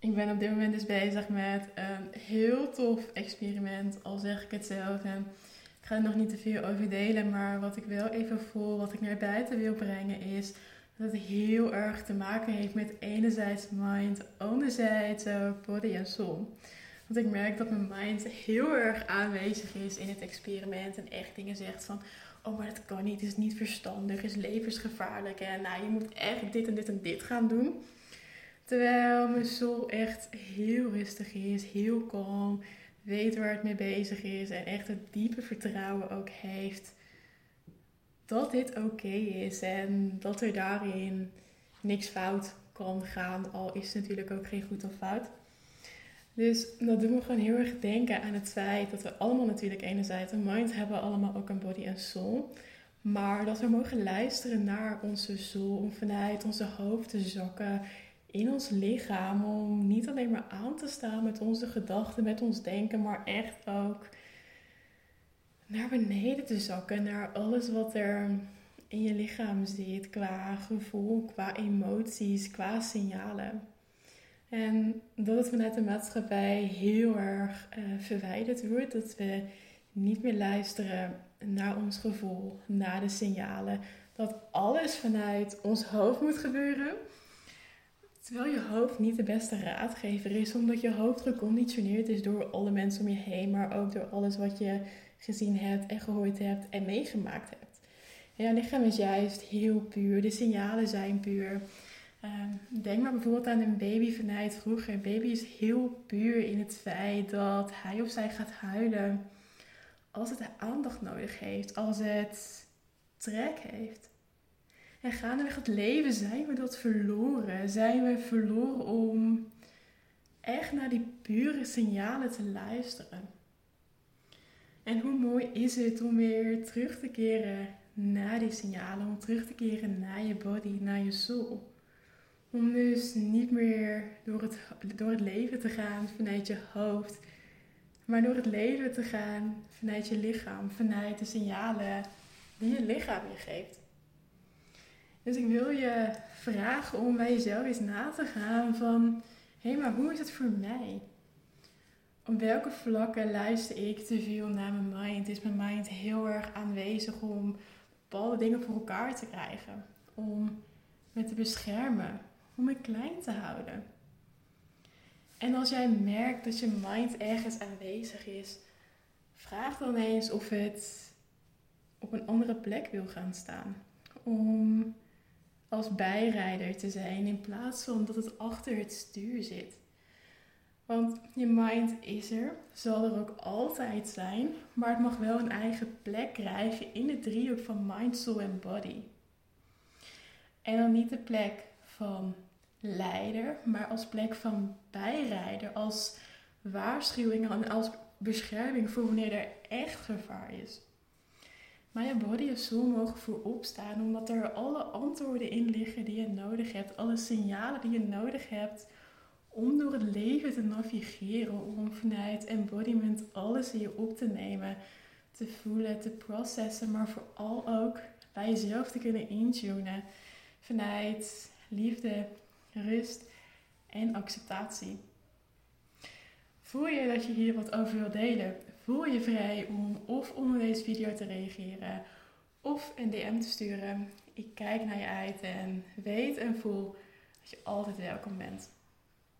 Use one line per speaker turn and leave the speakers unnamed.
ik ben op dit moment dus bezig met een heel tof experiment, al zeg ik het zelf. En ik ga er nog niet te veel over delen, maar wat ik wel even voel, wat ik naar buiten wil brengen, is dat het heel erg te maken heeft met enerzijds mind, anderzijds ook body en soul. Want ik merk dat mijn mind heel erg aanwezig is in het experiment en echt dingen zegt van, oh maar dat kan niet, is niet verstandig, is levensgevaarlijk en nou je moet echt dit en dit en dit gaan doen. Terwijl mijn soul echt heel rustig is, heel kalm, weet waar het mee bezig is en echt het diepe vertrouwen ook heeft dat dit oké is en dat er daarin niks fout kan gaan, al is het natuurlijk ook geen goed of fout. Dus dat doet me gewoon heel erg denken aan het feit dat we allemaal natuurlijk enerzijds een mind hebben, allemaal ook een body en soul. Maar dat we mogen luisteren naar onze soul om vanuit onze hoofd te zakken in ons lichaam. Om niet alleen maar aan te staan met onze gedachten, met ons denken, maar echt ook naar beneden te zakken. Naar alles wat er in je lichaam zit qua gevoel, qua emoties, qua signalen. En dat het vanuit de maatschappij heel erg uh, verwijderd wordt. Dat we niet meer luisteren naar ons gevoel, naar de signalen. Dat alles vanuit ons hoofd moet gebeuren. Terwijl je hoofd niet de beste raadgever is, omdat je hoofd geconditioneerd is door alle mensen om je heen, maar ook door alles wat je gezien hebt en gehoord hebt en meegemaakt hebt. En jouw lichaam is juist heel puur, de signalen zijn puur. Ehm, denk maar bijvoorbeeld aan een baby vanuit vroeger. Een baby is heel puur in het feit dat hij of zij gaat huilen als het aandacht nodig heeft, als het trek heeft. En gaandeweg het leven zijn we dat verloren. Zijn we verloren om echt naar die pure signalen te luisteren. En hoe mooi is het om weer terug te keren naar die signalen, om terug te keren naar je body, naar je soul. Om dus niet meer door het, door het leven te gaan vanuit je hoofd, maar door het leven te gaan vanuit je lichaam, vanuit de signalen die je lichaam je geeft. Dus ik wil je vragen om bij jezelf eens na te gaan van, hé, hey, maar hoe is het voor mij? Op welke vlakken luister ik te veel naar mijn mind? Is mijn mind heel erg aanwezig om bepaalde dingen voor elkaar te krijgen? Om me te beschermen? Om me klein te houden? En als jij merkt dat je mind ergens aanwezig is, vraag dan eens of het op een andere plek wil gaan staan. Om als bijrijder te zijn in plaats van dat het achter het stuur zit. Want je mind is er, zal er ook altijd zijn, maar het mag wel een eigen plek krijgen in de driehoek van mind, soul en body. En dan niet de plek van leider, maar als plek van bijrijder, als waarschuwing en als bescherming voor wanneer er echt gevaar is. Je body en soul mogen voorop staan, omdat er alle antwoorden in liggen die je nodig hebt, alle signalen die je nodig hebt om door het leven te navigeren, om vanuit embodiment alles in je op te nemen, te voelen, te processen, maar vooral ook bij jezelf te kunnen intunen vanuit liefde, rust en acceptatie. Voel je dat je hier wat over wilt delen? Voel je vrij om of onder deze video te reageren of een DM te sturen. Ik kijk naar je uit en weet en voel dat je altijd welkom bent.